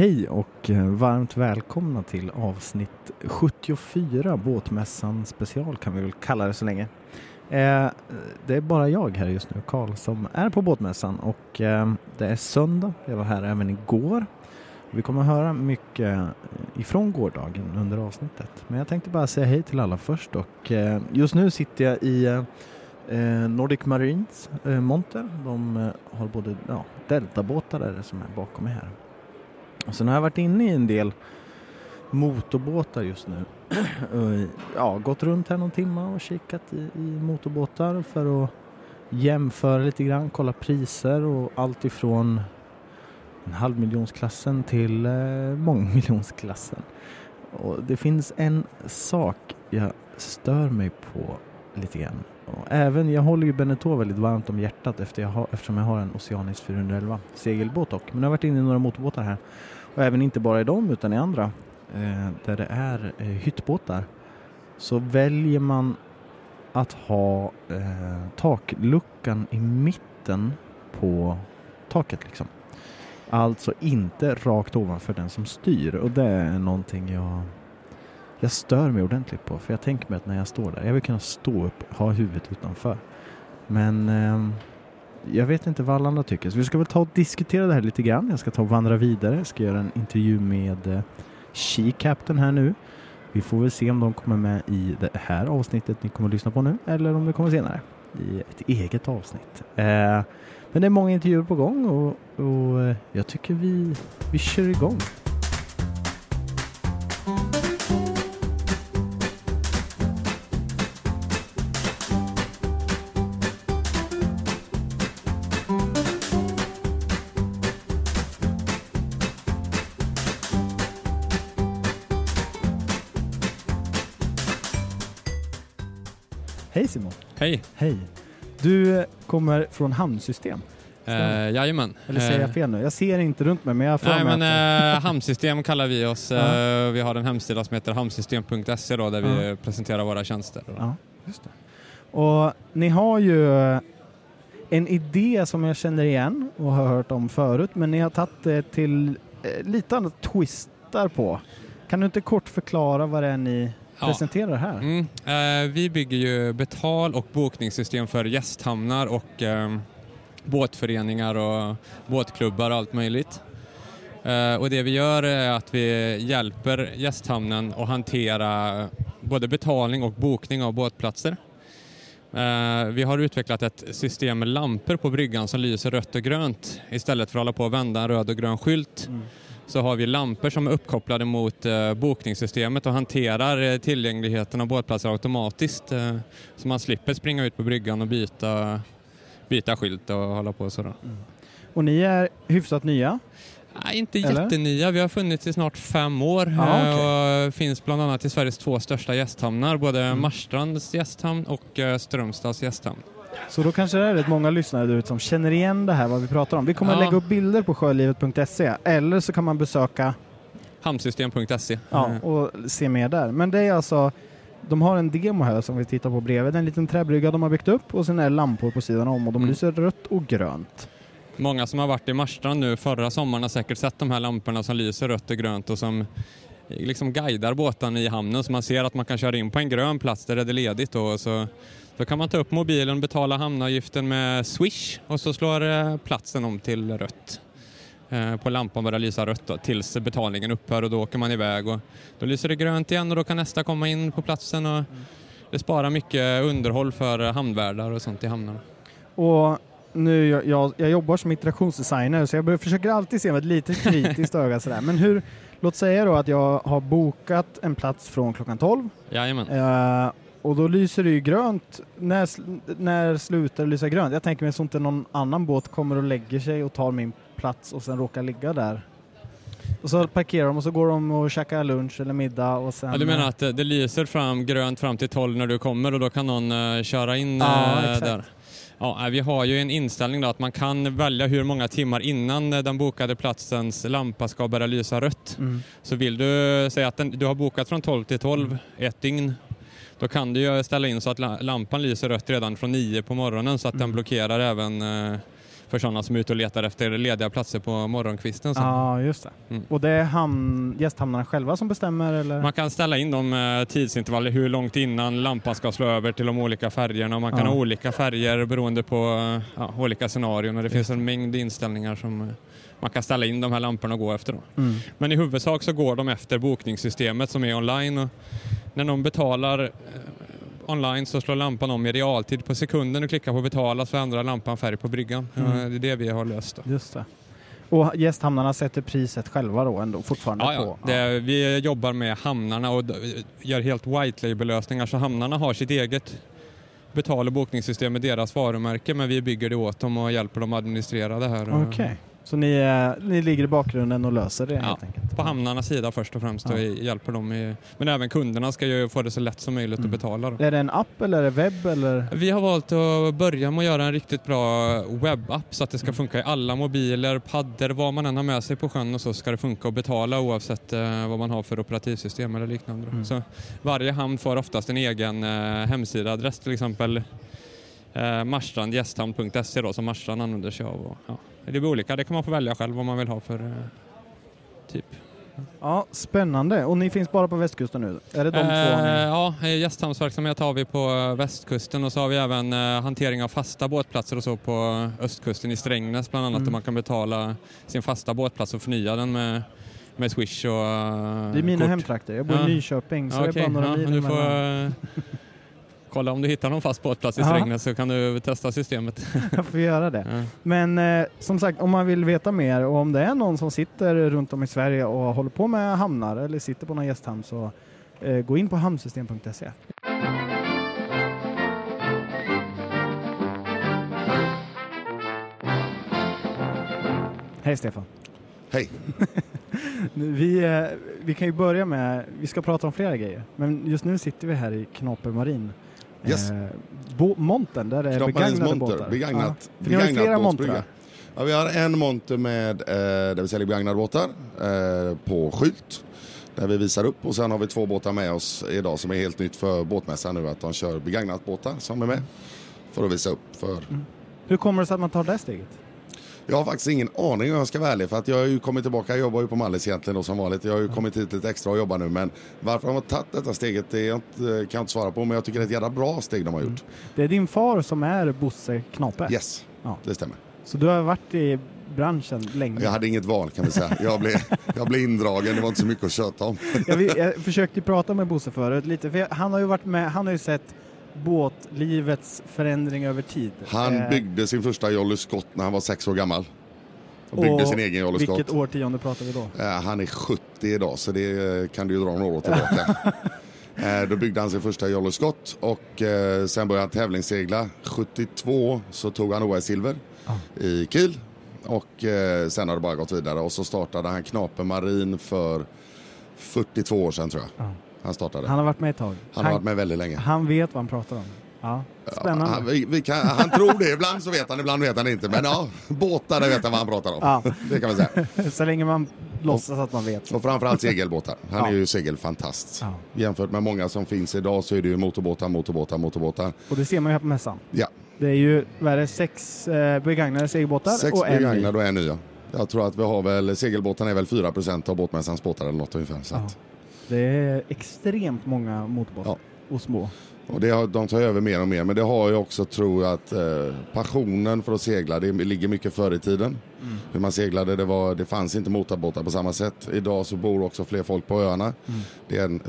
Hej och eh, varmt välkomna till avsnitt 74 Båtmässan special kan vi väl kalla det så länge. Eh, det är bara jag här just nu, Karl, som är på båtmässan och eh, det är söndag. Jag var här även igår. Vi kommer att höra mycket ifrån gårdagen under avsnittet. Men jag tänkte bara säga hej till alla först och eh, just nu sitter jag i eh, eh, Nordic Marines monter. De har både ja, deltabåtar där som är bakom mig här. Sen har jag varit inne i en del motorbåtar just nu. ja, gått runt här någon timme och kikat i, i motorbåtar för att jämföra lite grann, kolla priser och allt ifrån en halvmiljonsklassen till eh, mångmiljonsklassen. Och det finns en sak jag stör mig på lite grann. Och även, jag håller ju Beneteau väldigt varmt om hjärtat efter jag har, eftersom jag har en Oceanis 411 segelbåt dock. Men jag har varit inne i några motorbåtar här. Och även inte bara i dem utan i andra eh, där det är eh, hyttbåtar. Så väljer man att ha eh, takluckan i mitten på taket liksom. Alltså inte rakt ovanför den som styr och det är någonting jag jag stör mig ordentligt på för jag tänker mig att när jag står där, jag vill kunna stå upp, ha huvudet utanför. Men eh, jag vet inte vad alla andra tycker så vi ska väl ta och diskutera det här lite grann. Jag ska ta och vandra vidare, jag ska göra en intervju med eh, She Captain här nu. Vi får väl se om de kommer med i det här avsnittet ni kommer att lyssna på nu eller om det kommer senare i ett eget avsnitt. Eh, men det är många intervjuer på gång och, och eh, jag tycker vi, vi kör igång. Hej! Hej! Du kommer från Hamnsystem? Eh, jajamän. Eller säger jag Eh, fel nu? Jag ser inte runt mig men jag för Nej men att... eh, Hamnsystem kallar vi oss. Eh, vi har en hemsida som heter hamnsystem.se då där vi Ja. presenterar våra tjänster. Ja, just det. Och ni har ju en idé som jag känner igen och har hört om förut men ni har tagit det till eh, lite annat twistar på. Kan du inte kort förklara vad det är ni Ja. presenterar här? Mm. Eh, vi bygger ju betal och bokningssystem för gästhamnar och eh, båtföreningar och båtklubbar och allt möjligt. Eh, och det vi gör är att vi hjälper gästhamnen att hantera både betalning och bokning av båtplatser. Eh, vi har utvecklat ett system med lampor på bryggan som lyser rött och grönt. Istället för att hålla på och vända en röd och grön skylt Mm. Så har vi lampor som är uppkopplade mot eh, bokningssystemet och hanterar eh, tillgängligheten av båtplatser automatiskt. Eh, så man slipper springa ut på bryggan och byta, byta skylt och hålla på sådär. Och ni är hyfsat nya. Nej, inte Eller? jättenya. Vi har funnits i snart fem år Ja, eh, och finns bland annat i Sveriges två största gästhamnar. Både Mm. Marstrands gästhamn och Strömstads gästhamn. Så då kanske det är rätt många lyssnare där ute som känner igen det här vad vi pratar om. Vi kommer att Ja. lägga upp bilder på sjölivet.se eller så kan man besöka Hamnsystem.se. ja, Eh, och se mer där. Men det är alltså, de har en demo här som vi tittar på bredvid. En liten träbrygga de har byggt upp och sen är det lampor på sidan om och de Mm. lyser rött och grönt. Många som har varit i Marstrand nu förra sommaren har säkert sett de här lamporna som lyser rött och grönt och som liksom guidar båtarna i hamnen så man ser att man kan köra in på en grön plats där det är ledigt och så då kan man ta upp mobilen och betala hamnavgiften med Swish och så slår eh, platsen om till rött. Eh, På lampan börjar lysa rött då, tills betalningen upphör och då åker man iväg och då lyser det grönt igen och då kan nästa komma in på platsen och det sparar mycket underhåll för hamnvärdar och sånt i hamnarna. Och nu, jag, jag, jag jobbar som interaktionsdesigner så jag försöker alltid se med ett litet kritiskt öga sådär. Men hur, låt säga då att jag har bokat en plats från klockan 12 Jajamän. eh, och då lyser det ju grönt. När, sl- när slutar det lysa grönt? Jag tänker mig så inte någon annan båt kommer och lägger sig och tar min plats och sen råkar ligga där. Och så parkerar de och så går de och käkar lunch eller middag och sen... Ja, du menar att det, det lyser fram grönt fram till 12 när du kommer och då kan någon eh, köra in Ja, eh, exakt. där? Ja, vi har ju en inställning då att man kan välja hur många timmar innan eh, den bokade platsens lampa ska börja lysa rött. Mm. Så vill du säga att den, du har bokat från 12 till 12, ett dygn, då kan du ju ställa in så att la- lampan lyser rött redan från 9 på morgonen så att den Mm. blockerar även eh, för sådana som är ute och letar efter lediga platser på morgonkvisten. Ja, just det. Mm. Och det är hamn, gästhamnarna själva som bestämmer eller? Man kan ställa in de eh, tidsintervaller, hur långt innan lampan ska slå över till de olika färgerna. Man kan Ja. ha olika färger beroende på eh, ja, olika scenarion och det finns en mängd inställningar som man kan ställa in de här lamporna och gå efter. Då. Mm. Men i huvudsak så går de efter bokningssystemet som är online. Och när någon betalar eh, online så slår lampan om i realtid. På sekunden du klickar på betala så ändrar lampan färg på bryggan. Mm. Det är det vi har löst. Då. Just det. Och gästhamnarna sätter priset själva då ändå fortfarande Ja, ja. på? Det, vi jobbar med hamnarna och gör helt white label-lösningar så hamnarna har sitt eget betal och bokningssystem med deras varumärke men vi bygger det åt dem och hjälper dem att administrera det här. Okej. Så ni, eh, ni ligger i bakgrunden och löser det Ja? På hamnarnas sida först och främst Ja. och hjälper dem i, men även kunderna ska ju få det så lätt som möjligt Mm. att betala. Då. Är det en app eller är det webb eller? Vi har valt att börja med att göra en riktigt bra webbapp så att det ska Mm. funka i alla mobiler, paddor, vad man än har med sig på sjön och så ska det funka att betala oavsett eh, vad man har för operativsystem eller liknande. Mm. Så varje hamn får oftast en egen eh, hemsidaadress till exempel eh, marstrandgästhamn.se då som Marstrand använder sig av. Och, ja, det blir olika, det kan man få välja själv vad man vill ha för eh, typ. Ja, spännande. Och ni finns bara på västkusten nu? Är det de två? Eh, Ni... ja, gästhamnsverksamhet har vi på eh, västkusten och så har vi även eh, hantering av fasta båtplatser och så på östkusten i Strängnäs bland annat Mm. där man kan betala sin fasta båtplats och förnya den med, med Swish och eh, Det är mina kort. hemtrakter. Jag bor Ja. i Nyköping så Ja, det är bara några ja, mil du får kolla om du hittar någon fast båtplats i Ja. Strängnäs så kan du testa systemet. Jag får göra det. Ja. Men eh, som sagt, om man vill veta mer och om det är någon som sitter runt om i Sverige och håller på med hamnar eller sitter på någon gästhamn så eh, gå in på hamnsystem.se. Hej Stefan. Hej. Vi, eh, vi kan ju börja med, vi ska prata om flera grejer, men just nu sitter vi här i Knaper Marin. Yes. Eh, montern, där det är begagnade monter, båtar. begagnat, Ja. Ju flera begagnat montrar. Ja, vi har en monter med, eh, där vi säljer begagnade båtar eh, på skylt. Där vi visar upp och sen har vi två båtar med oss idag som är helt nytt för båtmässan nu. Att de kör begagnat båtar som är med. För att visa upp för. Hur kommer det sig att man tar det steget? Jag har faktiskt ingen aning om jag ska vara ärlig. För att jag har ju kommit tillbaka, jag jobbar ju på Mallis egentligen då som vanligt. Jag har ju kommit hit lite extra och jobbar nu. Men varför de har tagit detta steget det jag inte, kan jag inte svara på. Men jag tycker det är ett jävla bra steg de har gjort. Det är din far som är Bosse Knape. Yes, Ja. det stämmer. Så du har varit i branschen länge. Jag hade inget val kan vi säga. Jag blev, jag blev indragen, det var inte så mycket att köta om. Jag, jag försökte prata med Bosse förut lite, för han har ju varit med, han har ju sett båtlivets förändring över tid. Han Eh, byggde sin första Jolly Scott när han var sex år gammal. Och byggde och sin egen Jolly Vilket Scott. årtionde pratar vi då? Eh, Han är 70 idag så det eh, kan du ju dra några år tillbaka. Då byggde han sin första Jolly Scott och sen började han tävlingssegla. 72 så tog han OS-silver Ja. i Kiel. Och sen har det bara gått vidare och så startade han Knape Marin för 42 år sedan tror jag. Ja. Han startade. Han har varit med ett tag. Han har varit med väldigt länge. han vet vad han pratar om. Ja, spännande. Han, vi, vi kan, han tror det, ibland så vet han, ibland vet han inte. Men ja, båtar, vet han vad han pratar om. Ja. Det kan man säga. Så länge man låtsas att man vet. Och framförallt segelbåtar. Han Ja. är ju segelfantast. Ja. Jämfört med många som finns idag så är det ju motorbåtar, motorbåtar, motorbåtar. Och det ser man ju här på mässan. Ja, Det är ju, vad är det, sex eh, begagnade segelbåtar sex och en ny. begagnade och en nya. Jag tror att vi har väl, segelbåtarna är väl 4% av båtmässans båtar eller något ungefär. Så Ja. Det är extremt många motorbåtar. Och små. och det har, de tar över mer och mer. Men det har ju också, tror jag, att eh, passionen för att segla, det ligger mycket förr i tiden. Mm. Hur man seglade, det, var, det fanns inte motorbåtar på samma sätt. Idag så bor också fler folk på öarna. Mm. Det är en,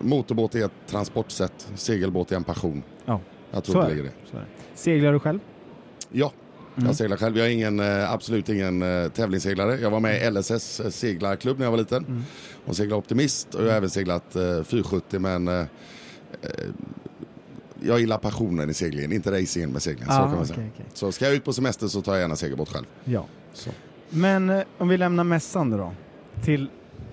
motorbåt är ett transportsätt, segelbåt är en passion. Ja, Jag så tror är det ligger det. Så är det. Seglar du själv? Ja. Jag seglar själv. Jag är ingen, eh, absolut ingen eh, tävlingsseglare. Jag var med i LSS eh, seglarklubb när jag var liten. Mm. Och seglade optimist och jag har även seglat eh, 470 men jag gillar passionen i seglingen, inte racingen med seglingen. så kan man säga. okej, okej. Så ska jag ut på semester så tar jag gärna segelbåt själv. Ja. Så. Men om vi lämnar mässan då till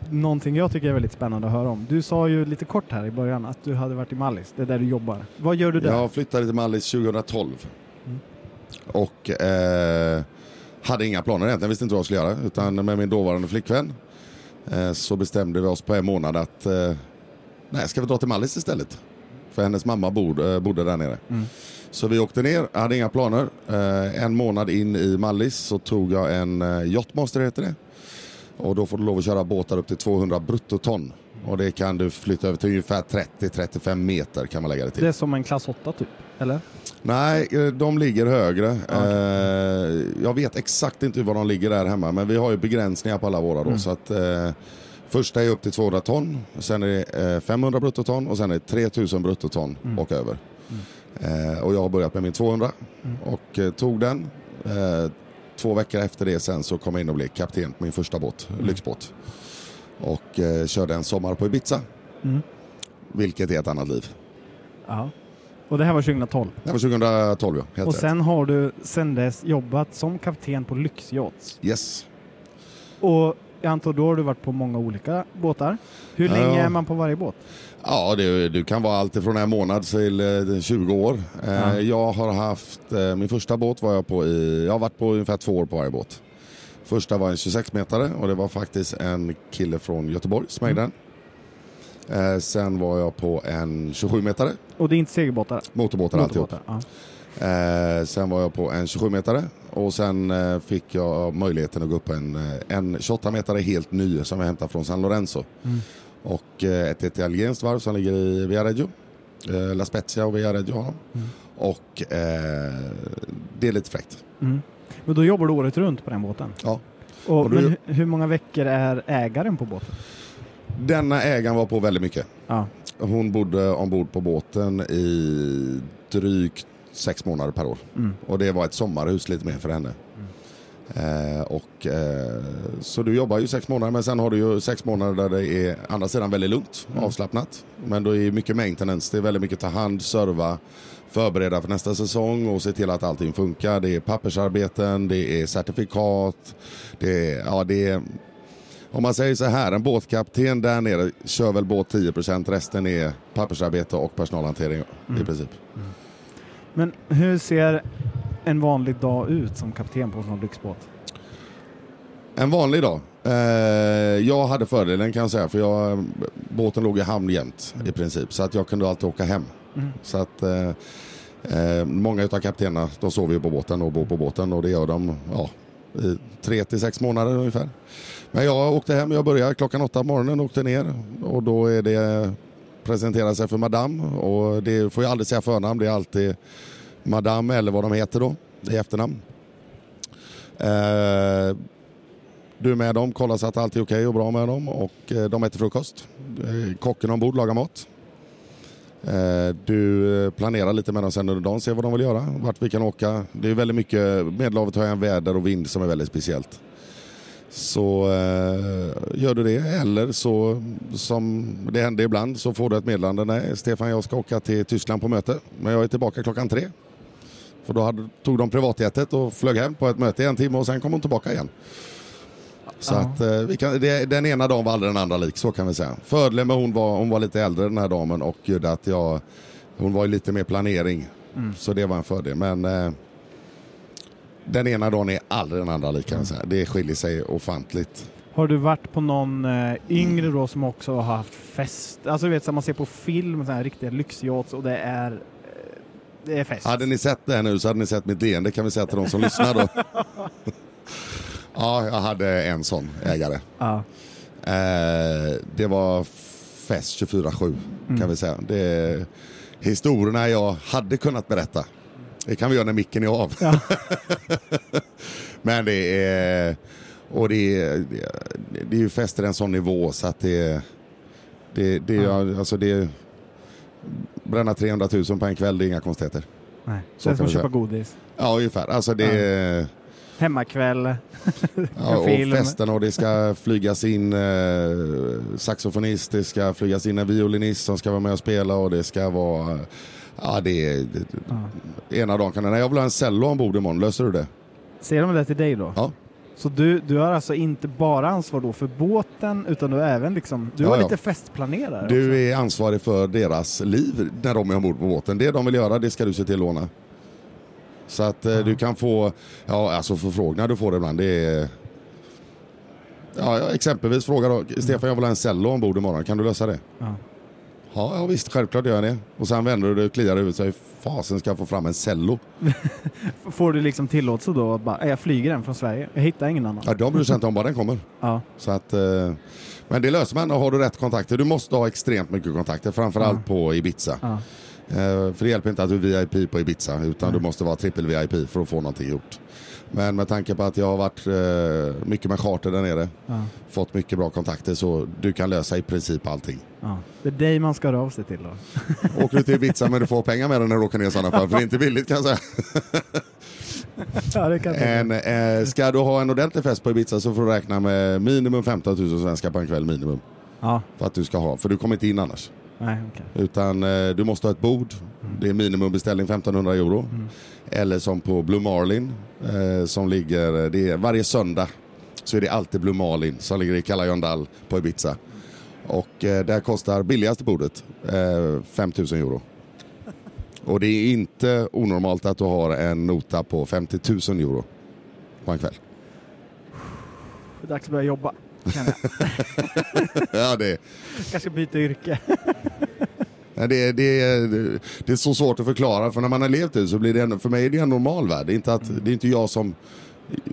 någonting jag tycker är väldigt spännande att höra om. Du sa ju lite kort här i början att du hade varit i Mallis, det är där du jobbar. Vad gör du där? Jag flyttade till Mallis 2012. Och eh, hade inga planer egentligen, visste inte vad jag skulle göra. Utan med min dåvarande flickvän eh, så bestämde vi oss på en månad att eh, nej, ska vi dra till Mallis istället? för hennes mamma bod, eh, bodde där nere. Mm. Så vi åkte ner, hade inga planer. Eh, en månad in i Mallis så tog jag en eh, Yachtmaster heter det. Och då får du lov att köra båtar upp till 200 bruttoton. Och det kan du flytta över till ungefär 30-35 meter kan man lägga det till. Det är som en klass 8 typ, eller? Nej, eh, de ligger högre. Okej. Eh, jag vet exakt inte var de ligger där hemma, men vi har ju begränsningar på alla våra då. Mm. Så att, eh, första är upp till 200 ton, sen är det eh, 500 bruttoton och sen är det 3000 bruttoton Mm. och över. Eh, och jag har börjat med min 200 Mm. och tog den. Två veckor efter det sen så kom jag in och blev kapten på min första båt, Mm. lyxbåt. Och körde en sommar på Ibiza, Mm. vilket är ett annat liv. Ja. Och det här var 2012. Det var 2012 ja, helt Och rätt. sen har du sen dess jobbat som kapten på lyxyachts. Yes. Och jag antar då har du varit på många olika båtar. Hur Ja. länge är man på varje båt? Ja, det, du kan vara allt från en månad till eh, 20 år. Eh, Ja. Jag har haft, eh, min första båt var jag på i, jag har varit på ungefär två år på varje båt. Första var en 26-metare och det var faktiskt en kille från Göteborg som ägde den. Eh, sen var jag på en 27-metare, Och det är inte segelbåtar? motorbåtar alltihop. Ja. Eh, sen var jag på en 27-metare och sen eh, fick jag möjligheten att gå upp en, eh, en 28-metare helt ny som jag hämtade från San Lorenzo. Mm. Och eh, ett italienskt varv som ligger i Viareggio. Eh, La Spezia och Viareggio har. Mm. Och det är lite fräckt. Mm. Men då jobbar du året runt på den båten? Ja. Och, Och men hu- hur många veckor är ägaren på båten? Denna ägaren var på väldigt mycket. Ja. Hon bodde ombord på båten i drygt sex månader per år. Mm. Och det var ett sommarhus lite mer för henne. Eh, och, eh, så du jobbar ju sex månader men sen har du ju sex månader där det är andra sidan väldigt lugnt, Mm. avslappnat. Men då är mycket maintenance, det är väldigt mycket ta hand, serva, förbereda för nästa säsong och se till att allting funkar. Det är pappersarbeten, det är certifikat, det är, ja det är om man säger så här, en båtkapten där nere kör väl båt 10%, resten är pappersarbete och personalhantering Mm. i princip. Men hur ser en vanlig dag ut som kapten på en sån lyxbåt? En vanlig dag. Eh, jag hade fördelen kan jag säga för jag, båten låg i hamn jämt i princip så att jag kunde alltid åka hem. Mm. Så att eh, eh, många av kaptenerna de sover ju på båten och bor på båten och det gör de ja, tre till sex månader ungefär. Men jag åkte hem, jag började klockan åtta på morgonen och åkte ner och då är det presentera sig för madame och det får jag aldrig säga förnamn, det är alltid madame eller vad de heter då i efternamn. Eh, du är med dem, kollar så att allt är okej och bra med dem och eh, de äter frukost. Eh, kocken ombord lagar mat. Eh, du eh, planerar lite med dem sen under dagen, ser vad de vill göra, vart vi kan åka. Det är väldigt mycket, Medelhavet har ju en väder och vind som är väldigt speciellt. Så eh, gör du det, eller så som det händer ibland så får du ett meddelande. Nej, Stefan jag ska åka till Tyskland på möte, men jag är tillbaka klockan tre. För då hade, tog de privatjetet och flög hem på ett möte i en timme och sen kom hon tillbaka igen. Så att eh, vi kan, det, den ena dagen var aldrig den andra lik, så kan vi säga. Fördelen med hon var, hon var lite äldre den här damen och gjorde att jag, hon var ju lite mer planering. Mm. Så det var en fördel. Men eh, den ena dagen är aldrig den andra lik kan jag säga. Det skiljer sig ofantligt. Har du varit på någon eh, yngre då som också har haft fest? Alltså du vet, som man ser på film, så här riktiga lyxyachts och det är, eh, det är fest. Hade ni sett det här nu så hade ni sett mitt leende kan vi säga till de som lyssnar då. ja, jag hade en sån ägare. Ja. Eh, det var fest 24-7 Mm. kan vi säga. Det, historierna jag hade kunnat berätta. Det kan vi göra när micken är av. Ja. Men det är, och det är, det är ju fester en sån nivå så att det är, det, det, Ja. är, alltså det är, bränna 300 000 på en kväll, det är inga konstigheter. Nej. Så det är som att köpa godis. Ja, ungefär. Alltså det är, Hemmakväll. Ja, och film. festen och det ska flygas in eh, saxofonist, det ska flygas in en violinist som ska vara med och spela och det ska vara... Ja, det är... Det, Ja. ena dagen kan det... Nej, jag vill ha en cello ombord imorgon, löser du det? Ser de det till dig då? Ja. Så du, du har alltså inte bara ansvar då för båten utan du är även liksom, du Ja, var ja. lite festplanerare också. Du är ansvarig för deras liv när de är ombord på båten. Det de vill göra, det ska du se till att låna. Så att Ja. du kan få, ja alltså förfrågningar du får ibland, det är... Ja, ja, exempelvis fråga då, Stefan jag vill ha en cello ombord imorgon, kan du lösa det? Ja. Ja, ja visst, självklart gör jag det. Och sen vänder du dig och kliar och säger fasen ska jag få fram en cello. Får du liksom tillåtelse då att bara, "Äh, jag flyger den från Sverige, jag hittar ingen annan? Ja, de bryr sig inte om var den kommer. Ja. Så att, eh, men det löser man, har du rätt kontakter. Du måste ha extremt mycket kontakter, framförallt Ja. på Ibiza. Ja. Eh, för det hjälper inte att du är VIP på Ibiza, utan du måste vara trippel VIP för att få någonting gjort. Men med tanke på att jag har varit eh, mycket med charter där nere, Ja. fått mycket bra kontakter, så du kan lösa i princip allting. Ja. Det är dig man ska höra av sig till då. Åker du till Ibiza men du får pengar med den när du åker ner i sådana fall, för det är inte billigt kan jag säga. ja, kan En, eh, ska du ha en ordentlig fest på Ibiza så får du räkna med minimum 15 000 svenskar på en kväll minimum. Ja, För att du ska ha, för du kommer inte in annars. Nej okej. Utan eh, du måste ha ett bord, det är minimumbeställning 1500 euro. Mm. Eller som på Blue Marlin eh, som ligger, det är, varje söndag så är det alltid Blue Marlin som ligger i Cala Yondal på Ibiza. Och eh, där kostar billigaste bordet eh, 5000 euro. Och det är inte onormalt att du har en nota på 50 000 euro på en kväll. Det är dags att börja jobba. Känner jag. Ja, det, Kanske byta yrke. Ja, Det, det, är- det är så svårt att förklara för när man har levt det så blir det ändå, för mig är det en normal värld. Det är inte, att, det är inte jag som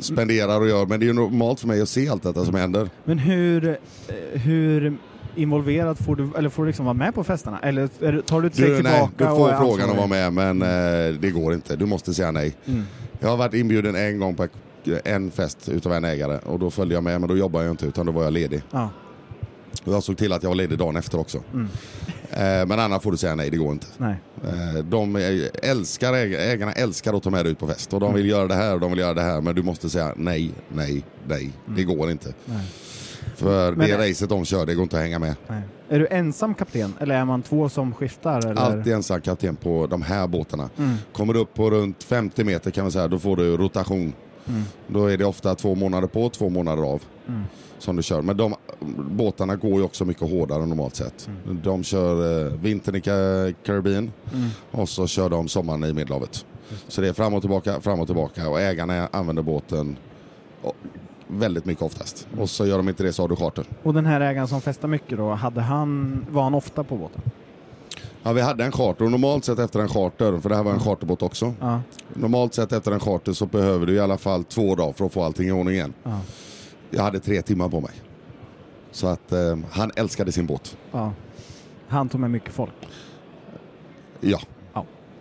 spenderar och gör men det är normalt för mig att se allt detta som händer. Men hur, eh, hur involverad får du, eller får du liksom vara med på festerna? Eller tar du ett steg Du, nej, tillbaka? du får frågan att vara ansvarig? med men eh, det går inte. Du måste säga nej. Mm. Jag har varit inbjuden en gång på en fest utav en ägare och då följde jag med men då jobbade jag inte utan då var jag ledig. Ja. Och jag såg till att jag var ledig dagen efter också. Mm. Eh, men annars får du säga nej, det går inte. Nej. Eh, De älskar, äg- ägarna älskar att ta med dig ut på fest och de vill göra det här och de vill göra det här men du måste säga nej, nej, nej. Det går inte. Nej. För Men- det racet de kör, det går inte att hänga med. Nej. Är du ensam kapten eller är man två som skiftar? Eller? Alltid ensam kapten på de här båtarna. Mm. Kommer du upp på runt 50 meter kan man säga, då får du rotation. Mm. Då är det ofta två månader på, två månader av. Mm. Som du kör. Men de båtarna går ju också mycket hårdare normalt sett. De kör eh, vintern i Ka- Caribbean Mm. och så kör de sommaren i Medelhavet. Så det är fram och tillbaka, fram och tillbaka och ägarna använder båten väldigt mycket oftast. Och så gör de inte det så har du charter. Och den här ägaren som festar mycket då, hade han, var han ofta på båten? Ja, vi hade en charter och normalt sett efter en charter, för det här var en charterbåt också. Ja. Normalt sett efter en charter så behöver du i alla fall två dagar för att få allting i ordning igen. Ja. Jag hade tre timmar på mig. Så att eh, han älskade sin båt. ja. Han tog med mycket folk? Ja.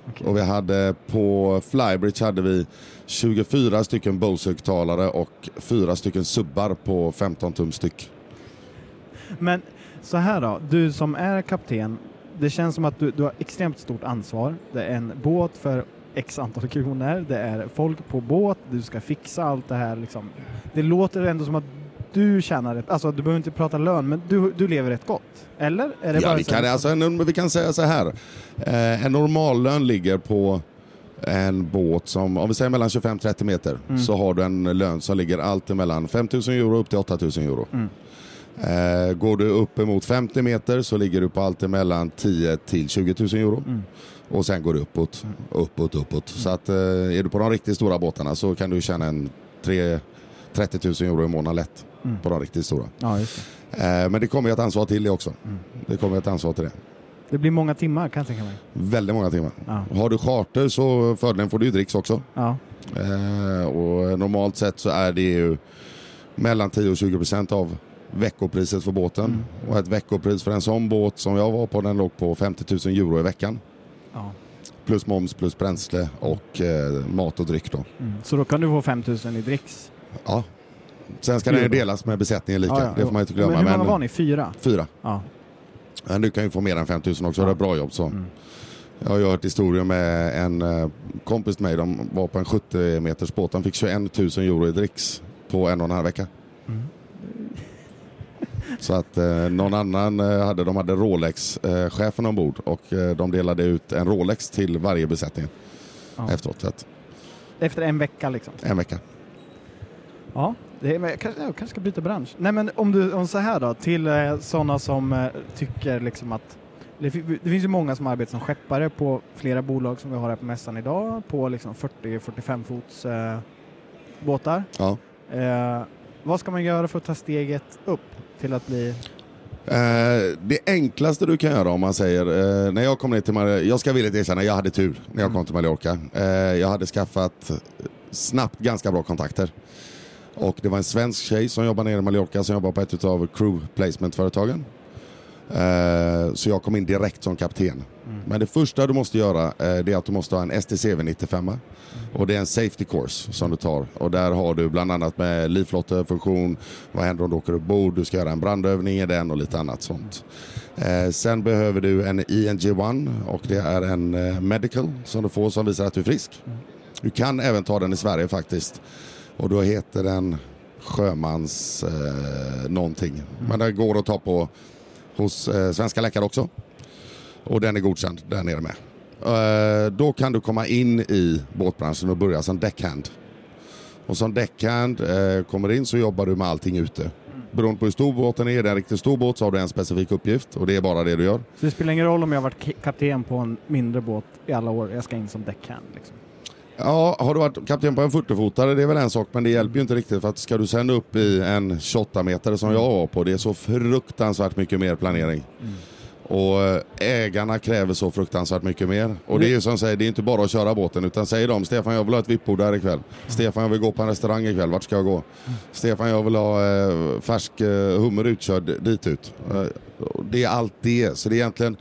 Okej. Och vi hade på Flybridge hade vi 24 stycken Bose-högtalare och fyra stycken subbar på 15 tum styck. Men så här då, du som är kapten, det känns som att du, du har extremt stort ansvar. Det är en båt för x antal kronor, det är folk på båt, du ska fixa allt det här liksom. Det låter ändå som att du tjänar rätt, alltså du behöver inte prata lön, men du, du lever rätt gott. Eller? Är det Ja, bara vi, kan, alltså, en, vi kan säga så här. Eh, en normallön ligger på en båt som, om vi säger mellan 25-30 meter, Mm. så har du en lön som ligger alltid mellan 5 000 euro upp till 8 000 euro. Mm. Eh, går du upp emot 50 meter så ligger du på alltid mellan 10 till 20 000 euro. Mm. Och sen går det uppåt, uppåt, uppåt. Så att eh, är du på de riktigt stora båtarna så kan du tjäna en 3, 30 000 euro i månaden lätt Mm. på de riktigt stora. Ja, det. Eh, men det kommer ju ett ansvar till det också. Mm. Det kommer ett ansvar till det. det blir många timmar kan jag tänka mig. Väldigt många timmar. Ja. Har du charter så fördelen får du ju dricks också. Ja. Eh, och normalt sett så är det ju mellan 10 och 20 procent av veckopriset för båten. Mm. Och ett veckopris för en sån båt som jag var på den låg på 50 000 euro i veckan. ja. Plus moms, plus bränsle och eh, mat och dryck då. Mm. Så då kan du få 5000 i dricks? Ja. Sen ska ju delas med besättningen lika, Ja, ja. det får man inte glömma. Men hur många var ni? Fyra? Fyra. Ja. Men du kan ju få mer än 5 000 också, Ja. det är bra jobb så. Mm. Jag har ju hört historier med en eh, kompis till mig, de var på en 70 meters båt, de fick 21 000 euro i dricks på en och en halv vecka. Så att eh, någon annan eh, hade, de hade Rolex-chefen ombord och eh, de delade ut en Rolex till varje besättning Ja. efteråt. Att, Efter en vecka liksom? en vecka. Ja, det är, jag, kanske, jag kanske ska byta bransch. Nej men om du, om så här då, till eh, sådana som eh, tycker liksom att det, det finns ju många som arbetar som skeppare på flera bolag som vi har här på mässan idag, på liksom 40-45 fots eh, båtar. Ja. Eh, vad ska man göra för att ta steget upp till att bli Eh, det enklaste du kan göra om man säger, eh, när jag kom ner till Mallorca, jag ska villigt erkänna, jag hade tur när jag kom till Mallorca. Eh, jag hade skaffat snabbt ganska bra kontakter. Och det var en svensk tjej som jobbar nere i Mallorca som jobbar på ett av crew placement-företagen. Eh, så jag kom in direkt som kapten. Men det första du måste göra eh, det är att du måste ha en STCV 95. Och det är en safety course som du tar. Och där har du bland annat med livflottefunktion, vad händer om du åker ombord, du ska göra en brandövning i den och lite annat sånt. Eh, sen behöver du en ENG1 och det är en medical som du får som visar att du är frisk. Du kan även ta den i Sverige faktiskt. Och då heter den sjömans eh, någonting. Men den går att ta på hos eh, svenska läkare också. Och den är godkänd där nere med. Eh, då kan du komma in i båtbranschen och börja som deckhand. Och som deckhand eh, kommer in så jobbar du med allting ute. Beroende på hur stor båten är, är det en riktigt stor båt så har du en specifik uppgift och det är bara det du gör. Så det spelar ingen roll om jag har varit kapten på en mindre båt i alla år, jag ska in som deckhand liksom. Ja, har du varit kapten på en 40-fotare det är väl en sak men det hjälper ju inte riktigt för att ska du sen upp i en 28-metare som jag var på det är så fruktansvärt mycket mer planering. Och eh, ägarna kräver så fruktansvärt mycket mer. Och det är ju som säger, det är inte bara att köra båten utan säger de Stefan jag vill ha ett vippbord där ikväll. Stefan jag vill gå på en restaurang ikväll, vart ska jag gå? Stefan jag vill ha eh, färsk eh, hummer utkörd dit ut. Eh, det är allt det. Så det är egentligen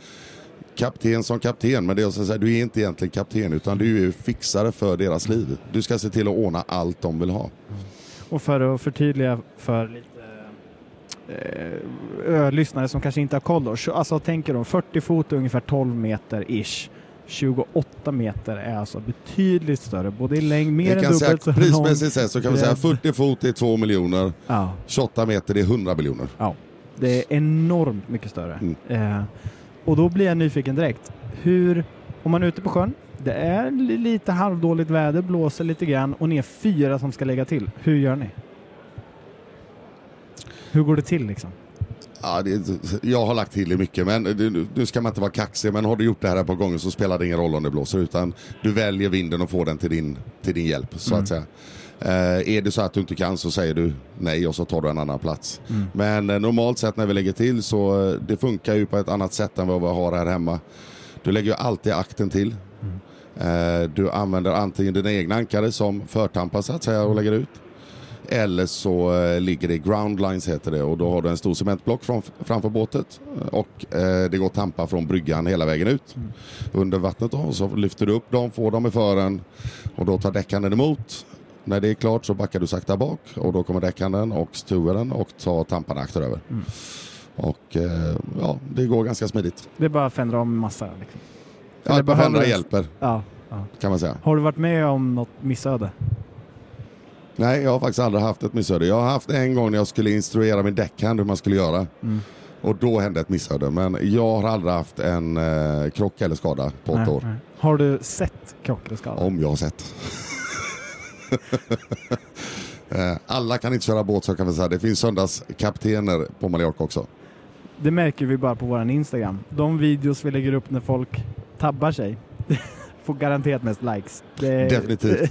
kapten som kapten, men det att säga, du är inte egentligen kapten utan du är fixare för deras liv. Du ska se till att ordna allt de vill ha. Och för att förtydliga för lite eh, lyssnare som kanske inte har koll då. Så- Alltså tänker de 40 fot är ungefär 12 meter ish. 28 meter är alltså betydligt större, både i längd, mer Jag än dubbelt så prismässigt sett så kan vi säga 40 fot är 2 miljoner, Ja, 28 meter är 100 miljoner. ja. Det är enormt mycket större. Mm. Eh, och då blir jag nyfiken direkt. Hur, om man är ute på sjön, det är li- lite halvdåligt väder, blåser lite grann och ni är fyra som ska lägga till. Hur gör ni? Hur går det till liksom? Ja, det, jag har lagt till det mycket, men du- nu ska man inte vara kaxig, men har du gjort det här ett par gånger så spelar det ingen roll om det blåser, utan du väljer vinden och får den till din, till din hjälp, så Mm. att säga. Eh, är det så att du inte kan så säger du nej och så tar du en annan plats. Mm. Men eh, normalt sett när vi lägger till så eh, det funkar ju på ett annat sätt än vad vi har här hemma. Du lägger ju alltid akten till. Eh, du använder antingen dina egna ankare som förtampar så att säga och lägger ut. Eller så eh, ligger det ground lines heter det och då har du en stor cementblock från, framför båtet och eh, det går tampa från bryggan hela vägen ut under vattnet då, och så lyfter du upp dem, får dem i fören och då tar däckanden emot. När det är klart så backar du sakta bak och då kommer däckanden och stuvaren och tar tamparna över. Mm. Och eh, ja, det går ganska smidigt. Det är bara att fändra om massa. Liksom. Ja, behöver händer du- hjälper Ja, ja. kan man säga. Har du varit med om något missöde? Nej, jag har faktiskt aldrig haft ett missöde. Jag har haft en gång när jag skulle instruera min däckhand hur man skulle göra. Mm. Och då hände ett missöde. Men jag har aldrig haft en eh, krock eller skada på åtta år. nej. Har du sett krock eller skada? Om jag har sett. Eh, alla kan inte köra båt så kan vi säga. Det finns söndagskaptener på Mallorca också. Det märker vi bara på våran Instagram. De videos vi lägger upp när folk tabbar sig får garanterat mest likes. Det, Definitivt.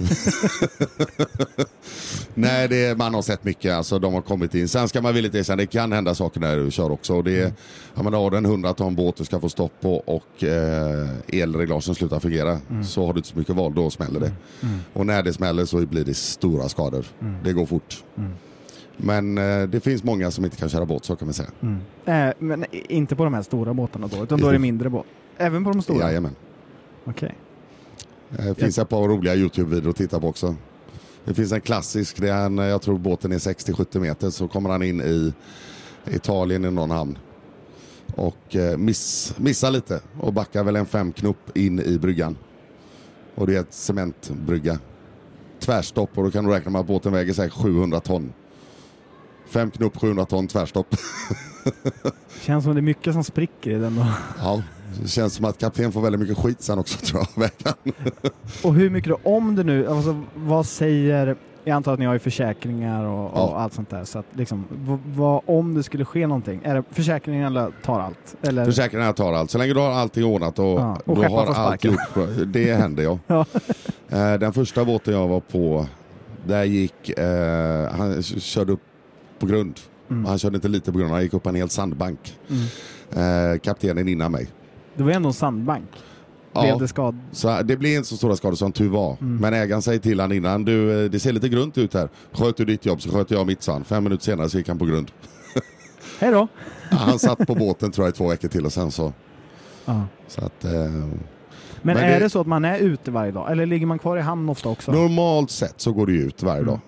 Nej, det är, man har sett mycket. Alltså, de har kommit in. Sen ska man villigt erkänna, det kan hända saker när du kör också. Det är, ja, men har du en 100 ton båt du ska få stopp på och eh, elreglagen slutar fungera så har du inte så mycket val, då smäller det. Mm. Och när det smäller så blir det stora skador. Mm. Det går fort. Mm. Men eh, det finns många som inte kan köra båt, så kan man säga. Mm. Eh, men inte på de här stora båtarna då, utan då är det mindre båt. Även på de stora? Jajamän. Okej. Eh, Det finns ett par roliga Youtube-videor att titta på också. Det finns en klassisk, det är en, jag tror båten är 60-70 meter, så kommer han in i Italien i någon hamn. Och eh, miss, missar lite och backar väl en fem knop in i bryggan. Och det är ett cementbrygga. Tvärstopp och då kan du räkna med att båten väger säkert 700 ton. Fem knop, 700 ton tvärstopp. Känns som det är mycket som spricker i den då. Ja, det känns som att kapten får väldigt mycket skit sen också tror jag. Och hur mycket då, om det nu, alltså vad säger, jag antar att ni har ju försäkringar och, och Ja. allt sånt där, så att liksom, vad, om det skulle ske någonting, är det försäkringen eller tar allt? Eller? Försäkringarna tar allt. Så länge du har allting ordnat och, Ja, och du skepparen har allt gjort. Det händer ja. Ja. Eh, Den första båten jag var på, där gick, eh, han körde upp på grund Mm. Han körde inte lite på grund han gick upp en hel sandbank. Mm. Eh, kaptenen innan mig. Det var ändå en sandbank. Blev Ja, det skad? så det blev inte så stora skador som tur var. Mm. Men ägaren säger till han innan, du, eh, det ser lite grunt ut här. Sköt du ditt jobb så sköter jag mitt, sa han. Fem minuter senare så gick han på grund. Hej då! Han satt på båten tror jag i två veckor till och sen så... Ja. så att, eh, Men, Men är det- det så att man är ute varje dag? Eller ligger man kvar i hamn ofta också? Normalt sett så går ju ut varje Mm. dag.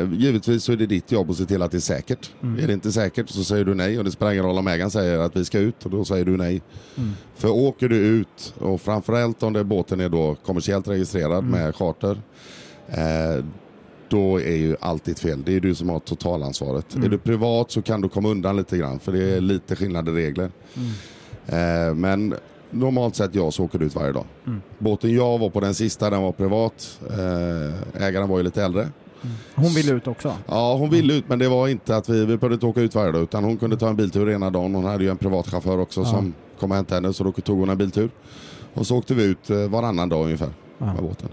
Eh, givetvis så är det ditt jobb att se till att det är säkert. Mm. Är det inte säkert så säger du nej och det spelar ingen roll om ägaren säger att vi ska ut och då säger du nej. Mm. För åker du ut och framförallt om det, båten är då kommersiellt registrerad Mm. med charter eh, då är ju allt ditt fel. Det är du som har totalansvaret. Mm. Är du privat så kan du komma undan lite grann för det är lite skillnad i regler. Mm. Eh, men normalt sett jag så åker ut varje dag. Mm. Båten jag var på den sista, den var privat. Eh, ägaren var ju lite äldre. Hon vill ut också? Ja, hon ville ut men det var inte att vi, vi behövde inte åka ut varje dag utan hon kunde ta en biltur ena dagen. Hon hade ju en privat chaufför också Ja. som kom och hämtade henne så då tog hon en biltur. Och så åkte vi ut eh, varannan dag ungefär Ja. med båten.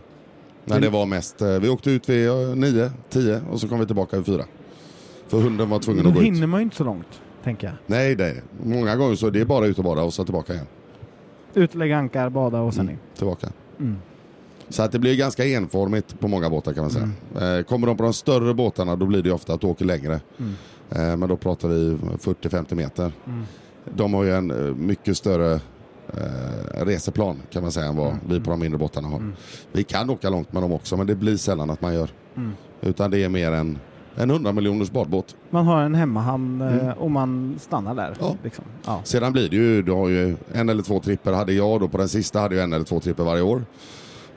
Men det var mest, eh, vi åkte ut vid nio, tio och så kom vi tillbaka vid fyra. För hunden var tvungen Då att gå hinner ut. man ju inte så långt, tänker jag. Nej, nej. Många gånger så är det bara ut och bada och så tillbaka igen. Ut, lägga ankar, bada och sen Mm, tillbaka. Mm. Så att det blir ganska enformigt på många båtar kan man säga. Eh, Kommer de på de större båtarna då blir det ofta att du åker längre. Mm. Eh, Men då pratar vi 40-50 meter. Mm. De har ju en eh, mycket större eh, reseplan kan man säga än vad Mm. vi på de mindre båtarna har. Mm. Vi kan åka långt med dem också men det blir sällan att man gör. Mm. Utan det är mer en, en 100 miljoners badbåt. Man har en hemmahamn eh, Mm. och man stannar där. Ja. Liksom. Ja. Sedan blir det ju, du har ju en eller två tripper hade jag då på den sista hade jag en eller två tripper varje år.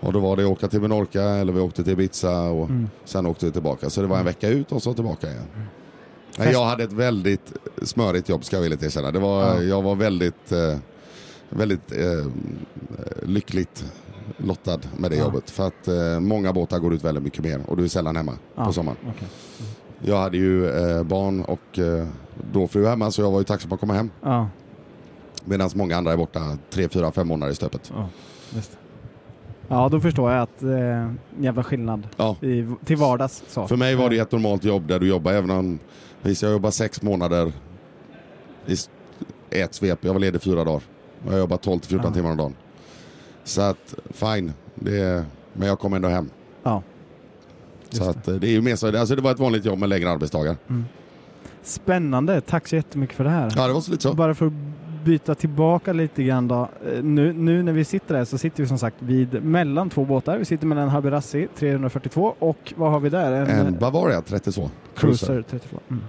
Och då var det åka till Menorca eller vi åkte till Ibiza och Mm. sen åkte vi tillbaka. Så det var en vecka ut och så tillbaka igen. Mm. Nej, jag hade ett väldigt smörigt jobb ska jag villigt erkänna. Det var, Ja. Jag var väldigt, eh, väldigt eh, lyckligt lottad med det Ja. jobbet. För att eh, många båtar går ut väldigt mycket mer och du är sällan hemma Ja. på sommaren. Okej. Jag hade ju eh, barn och eh, då fru hemma så jag var ju tacksam att komma hem. Ja, Medan många andra är borta tre, fyra, fem månader i stöpet. det. Ja, då förstår jag att eh, jävla skillnad Ja. i, till vardags. Så. För mig var det ett normalt jobb där du jobbar även om visst, jag jobbar sex månader i ett svep. Jag var ledig fyra dagar. Jag jobbar 12 till 14 Ja. timmar om dagen. Så att fine, det men jag kom ändå hem. Ja. Så att det är ju mer så, alltså det var ett vanligt jobb med längre arbetsdagar. Spännande, tack så jättemycket för det här. Ja det var så lite så. Bara för att byta tillbaka lite grann då. Eh, Nu, nu när vi sitter där så sitter vi som sagt vid mellan två båtar. Vi sitter mellan Habirassi 342 och vad har vi där? En Bavaria 32. Cruiser 32. Mm.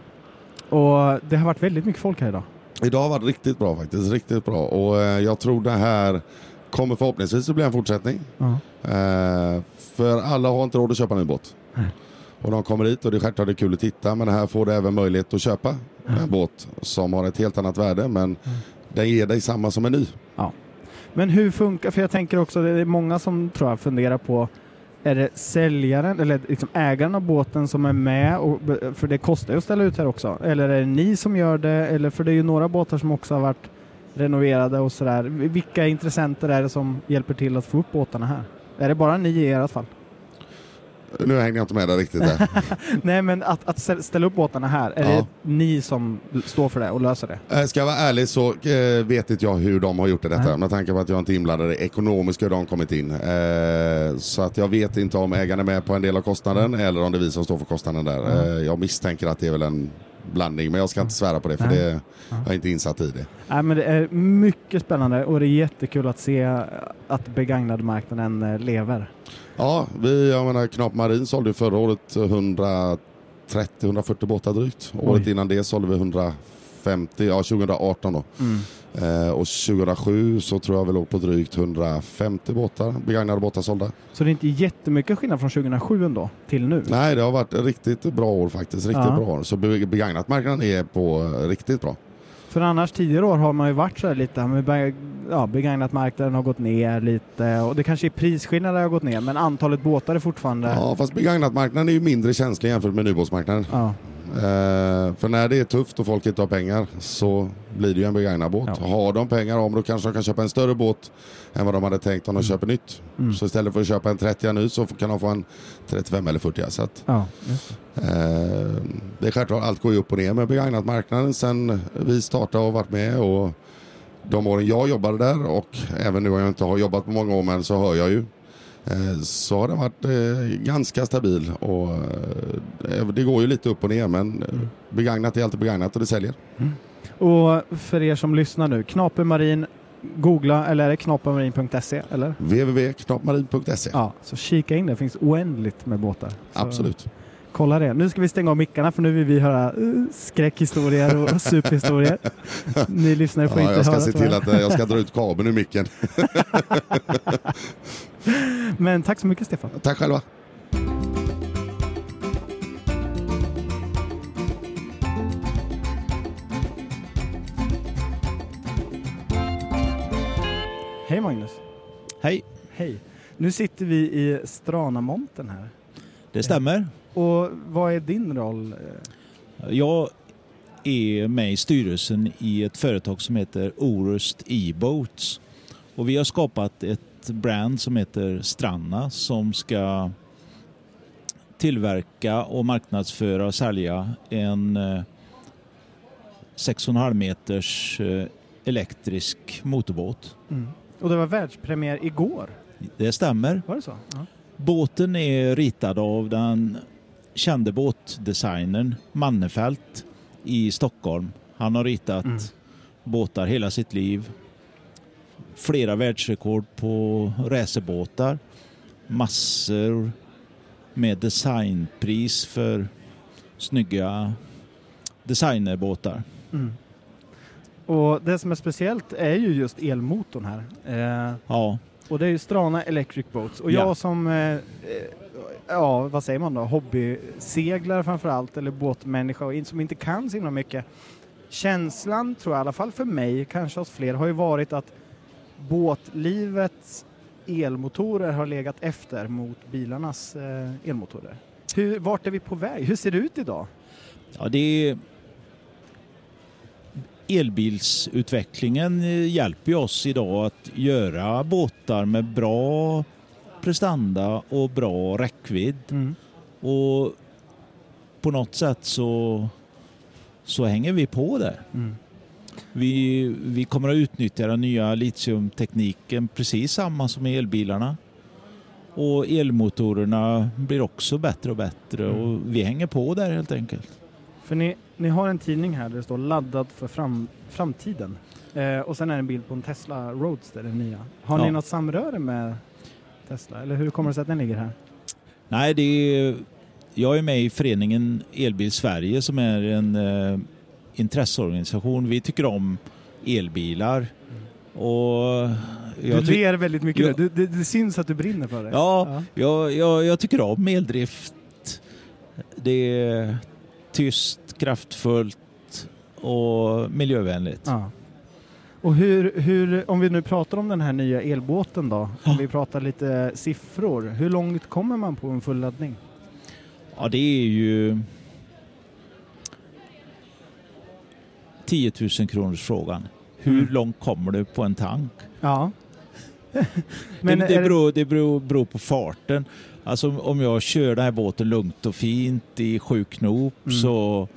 Och det har varit väldigt mycket folk här idag. Idag har varit riktigt bra faktiskt, riktigt bra. Och eh, jag tror det här kommer förhoppningsvis att bli en fortsättning. Ja. Eh, för alla har inte råd att köpa en ny båt. Nej. Och de kommer hit och det är självklart det är kul att titta men här får du även möjlighet att köpa en båt som har ett helt annat värde men den ger dig samma som en ny. Men hur funkar, för jag tänker också, det är många som tror jag funderar på är det säljaren eller liksom ägaren av båten som är med? Och, för det kostar ju att ställa ut här också. Eller är det ni som gör det? Eller för det är ju några båtar som också har varit renoverade och sådär. Vilka intressenter är det som hjälper till att få upp båtarna här? Är det bara ni i ert fall? Nu hänger jag inte med där riktigt där. Nej, men att, att stä- ställa upp båtarna här, är Ja. det ni som står för det och löser det? Eh, Ska jag vara ärlig så eh, vet inte jag hur de har gjort det detta Nej. med tanke på att jag inte är inblandad i ekonomiskt hur de kommit in. Eh, Så att jag vet inte om ägaren är med på en del av kostnaden eller om det är vi som står för kostnaden där. Mm. Jag misstänker att det är väl en blandning men jag ska inte svära på det för Nej. det, jag är inte insatt i det. Nej, men det är mycket spännande och det är jättekul att se att begagnadmarknaden eh, lever. Ja, vi, jag menar Knap Marin sålde förra året 130-140 båtar drygt. Året Oj. innan det sålde vi 150, ja 2018 då. Eh, och 2007 så tror jag vi låg på drygt 150 båtar, begagnade båtar sålda. Så det är inte jättemycket skillnad från 2007 ändå till nu? Nej, det har varit riktigt bra år faktiskt. Riktigt Ja. bra år. Så be- begagnat marknaden är på eh, riktigt bra. För annars tidigare år har man ju varit så här lite, med ja, begagnat marknaden har gått ner lite och det kanske är prisskillnader har gått ner men antalet båtar är fortfarande... Ja, fast begagnat marknaden är ju mindre känslig jämfört med nybåtsmarknaden. Ja. Eh, för när det är tufft och folk inte har pengar så blir det ju en begagnad båt. Ja. Har de pengar om då kanske de kan köpa en större båt än vad de hade tänkt om de köper nytt. Mm. Så istället för att köpa en 30 ny så kan de få en 35 eller 40 så att, Ja, eh, Det är självklart, allt går ju upp och ner med begagnatmarknaden sen vi startade och varit med. Och de åren jag jobbade där och även nu har jag inte har jobbat på många år men så hör jag ju så har den varit eh, ganska stabil och eh, det går ju lite upp och ner men eh, begagnat är alltid begagnat och det säljer. Och för er som lyssnar nu, Knapermarin, googla eller är det knapermarin.se eller? www.knapmarin.se Ja, så kika in det. Finns oändligt med båtar. Så Absolut. Kolla det. Nu ska vi stänga av mickarna för nu vill vi höra uh, skräckhistorier och superhistorier. Ni lyssnare får Ja, inte jag ska höra se till att eh, jag ska dra ut kabeln ur micken. Men tack så mycket Stefan. Tack själva. Hej Magnus. Hej, Hej. Nu sitter vi i Stranamonten här. det stämmer. Och vad är din roll? Jag är med i styrelsen i ett företag som heter Orust E-Boats. Och vi har skapat ett brand som heter Stranna som ska tillverka och marknadsföra och sälja en eh, 6,5 meters eh, elektrisk motorbåt. Mm. Och det var världspremiär igår. Det stämmer. Var det så? Ja. Båten är ritad av den kände båtdesignern Mannefelt i Stockholm. Han har ritat Mm. båtar hela sitt liv. Flera världsrekord på racerbåtar. Massor med designpris för snygga designerbåtar. Mm. Och det som är speciellt är ju just elmotorn här. Eh, Ja, och det är ju Strana Electric Boats. Och jag Ja. som, eh, eh, ja vad säger man då, hobbyseglare framför allt, eller båtmänniska och som inte kan så himla mycket. Känslan tror jag i alla fall för mig, kanske hos fler, har ju varit att båtlivets elmotorer har legat efter mot bilarnas eh, elmotorer. Hur, vart är vi på väg? Hur ser det ut idag? Ja, det är... Elbilsutvecklingen eh, hjälper oss idag att göra båtar med bra prestanda och bra räckvidd. Och på något sätt så, så hänger vi på där. Mm. Vi, vi kommer att utnyttja den nya litiumtekniken precis samma som i elbilarna. Och elmotorerna blir också bättre och bättre Mm. och vi hänger på där helt enkelt. För ni, ni har en tidning här där det står laddad för fram, framtiden. Eh, och sen är det en bild på en Tesla Roadster, den nya. Har ni Ja. något samröre med Tesla? Eller hur kommer det sig att den ligger här? Nej, det är, jag är med i föreningen Elbil Sverige som är en eh, intresseorganisation. Vi tycker om elbilar. Och Du jag, ler väldigt mycket Ja. nu. Det, det, det syns att du brinner för det. ja, jag, jag, jag tycker om eldrift. Det är tyst, kraftfullt och miljövänligt. Ja. Och hur, hur, om vi nu pratar om den här nya elbåten då, om Ja. vi pratar lite siffror. Hur långt kommer man på en fulladdning? Ja, det är ju 10 000 kronors frågan. Hur Mm. långt kommer du på en tank? Ja. Men det, det, beror, det beror, beror på farten. Alltså om jag kör den här båten lugnt och fint i sju knop Mm. så,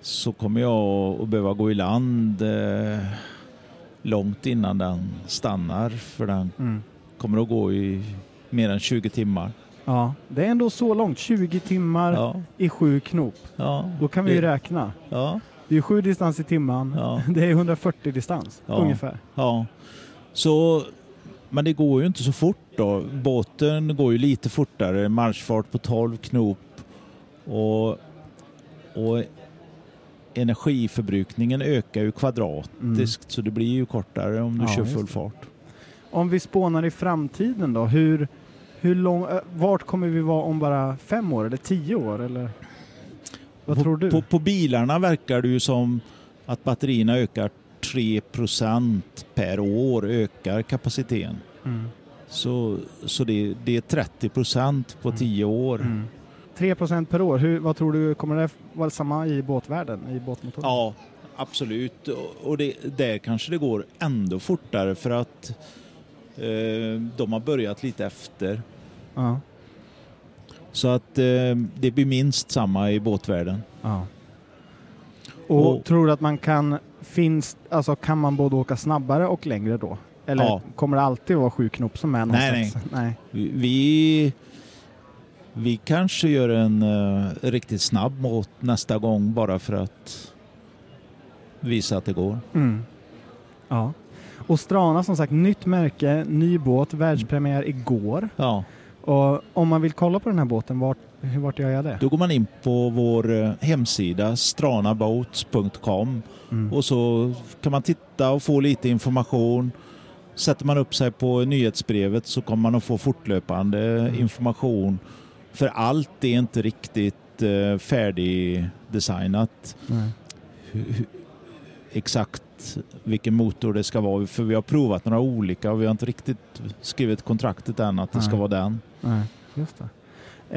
så kommer jag att behöva gå i land eh, långt innan den stannar för den Mm. kommer att gå i mer än 20 timmar. Ja, det är ändå så långt. 20 timmar Ja, i sju knop. ja, Då kan vi ju det- räkna. ja, Det är sju distans i timmen. ja, Det är 140 distans Ja. ungefär. ja. Så, men det går ju inte så fort då. Båten går ju lite fortare, marschfart på 12 knop och, och energiförbrukningen ökar ju kvadratiskt så det blir ju kortare om du Ja, kör full fart. Om vi spånar i framtiden då, hur, hur lång, äh, vart kommer vi vara om bara fem år eller tio år? Eller? Vad på, tror du? På, på bilarna verkar det ju som att batterierna ökar 3% per år ökar kapaciteten. Mm. Så, så det, det är 30% på Mm. 10 år. Mm. 3% per år, Hur, vad tror du, kommer det vara samma i båtvärlden, i båtmotorer? Ja, absolut. Och- Och det, där kanske det går ändå fortare för att eh, de har börjat lite efter. Ja. Så att eh, det blir minst samma i båtvärlden. ja. Och, Och- tror du att man kan, finns, alltså kan man både åka snabbare och längre då? Eller Ja. kommer det alltid vara sju knop som är Nej, någonstans? nej. Vi, vi kanske gör en eh, riktigt snabb båt nästa gång bara för att visa att det går. Mm. Ja. Och Strana som sagt, nytt märke, ny båt, världspremiär igår. Ja, Och om man vill kolla på den här båten, vart, vart gör jag det? då går man in på vår eh, hemsida stranaboats.com Mm. och så kan man titta och få lite information. Sätter man upp sig på nyhetsbrevet så kommer man att få fortlöpande information. För allt är inte riktigt eh, färdigdesignat. Hu- hu- exakt vilken motor det ska vara. För vi har provat några olika och vi har inte riktigt skrivit kontraktet än att det ska Nej. vara den. Nej, just det.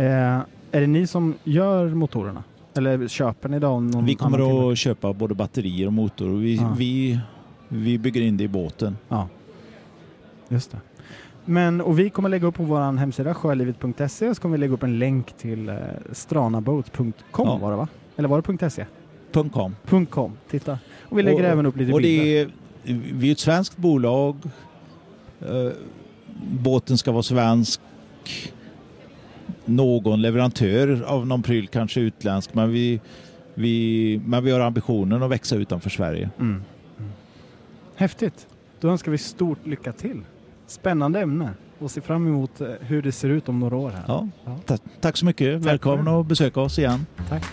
Eh, är det ni som gör motorerna? Eller köper ni någon Vi kommer att köpa både batterier och motor. Vi, Ja. vi, vi bygger in det i båten. Ja, just det. Men, och vi kommer lägga upp på vår hemsida sjölivet.se och så kommer vi lägga upp en länk till eh, stranaboat.com Ja. var det va? Eller var det .se? .com. .com, titta. Och vi lägger Och- även upp lite Och bilder. det är, vi är ett svenskt bolag. Eh, båten ska vara svensk. Någon leverantör av någon pryl kanske utländsk. Men vi, vi, men vi har ambitionen att växa utanför Sverige. Mm. Mm. Häftigt. Då önskar vi stort lycka till. Spännande ämne och se fram emot eh, hur det ser ut om några år här. Ja. Ja. Ta- tack så mycket. Tack Välkommen att besöka oss igen. Tack.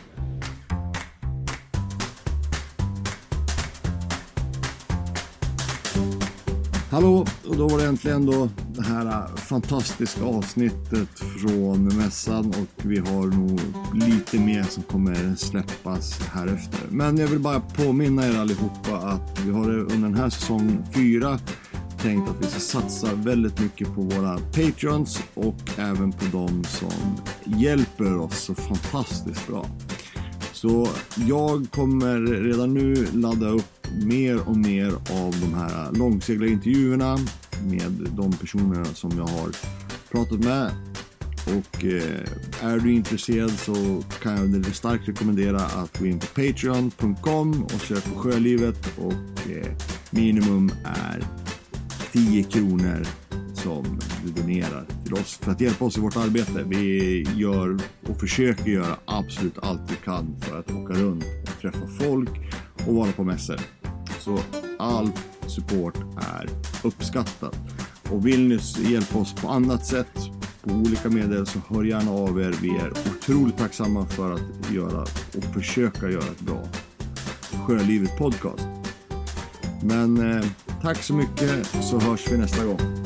Hallå, och då var det äntligen då det här äh, fantastiska avsnittet från mässan och vi har nog lite mer som kommer släppas här efter. Men jag vill bara påminna er allihopa att vi har under den här säsong 4 tänkt att vi ska satsa väldigt mycket på våra patreons och även på de som hjälper oss så fantastiskt bra. Så jag kommer redan nu ladda upp mer och mer av de här långseglarintervjuerna med de personerna som jag har pratat med. Och eh, är du intresserad så kan jag starkt rekommendera att gå in på patreon.com och söka på Sjölivet och eh, minimum är 10 kronor som du donerar till oss för att hjälpa oss i vårt arbete. Vi gör och försöker göra absolut allt vi kan för att åka runt och träffa folk och vara på mässor. Så all support är uppskattad. Och vill ni hjälpa oss på annat sätt på olika medel så hör gärna av er. Vi är otroligt tacksamma för att göra och försöka göra ett bra Sjölivet podcast. Men eh, tack så mycket så hörs vi nästa gång.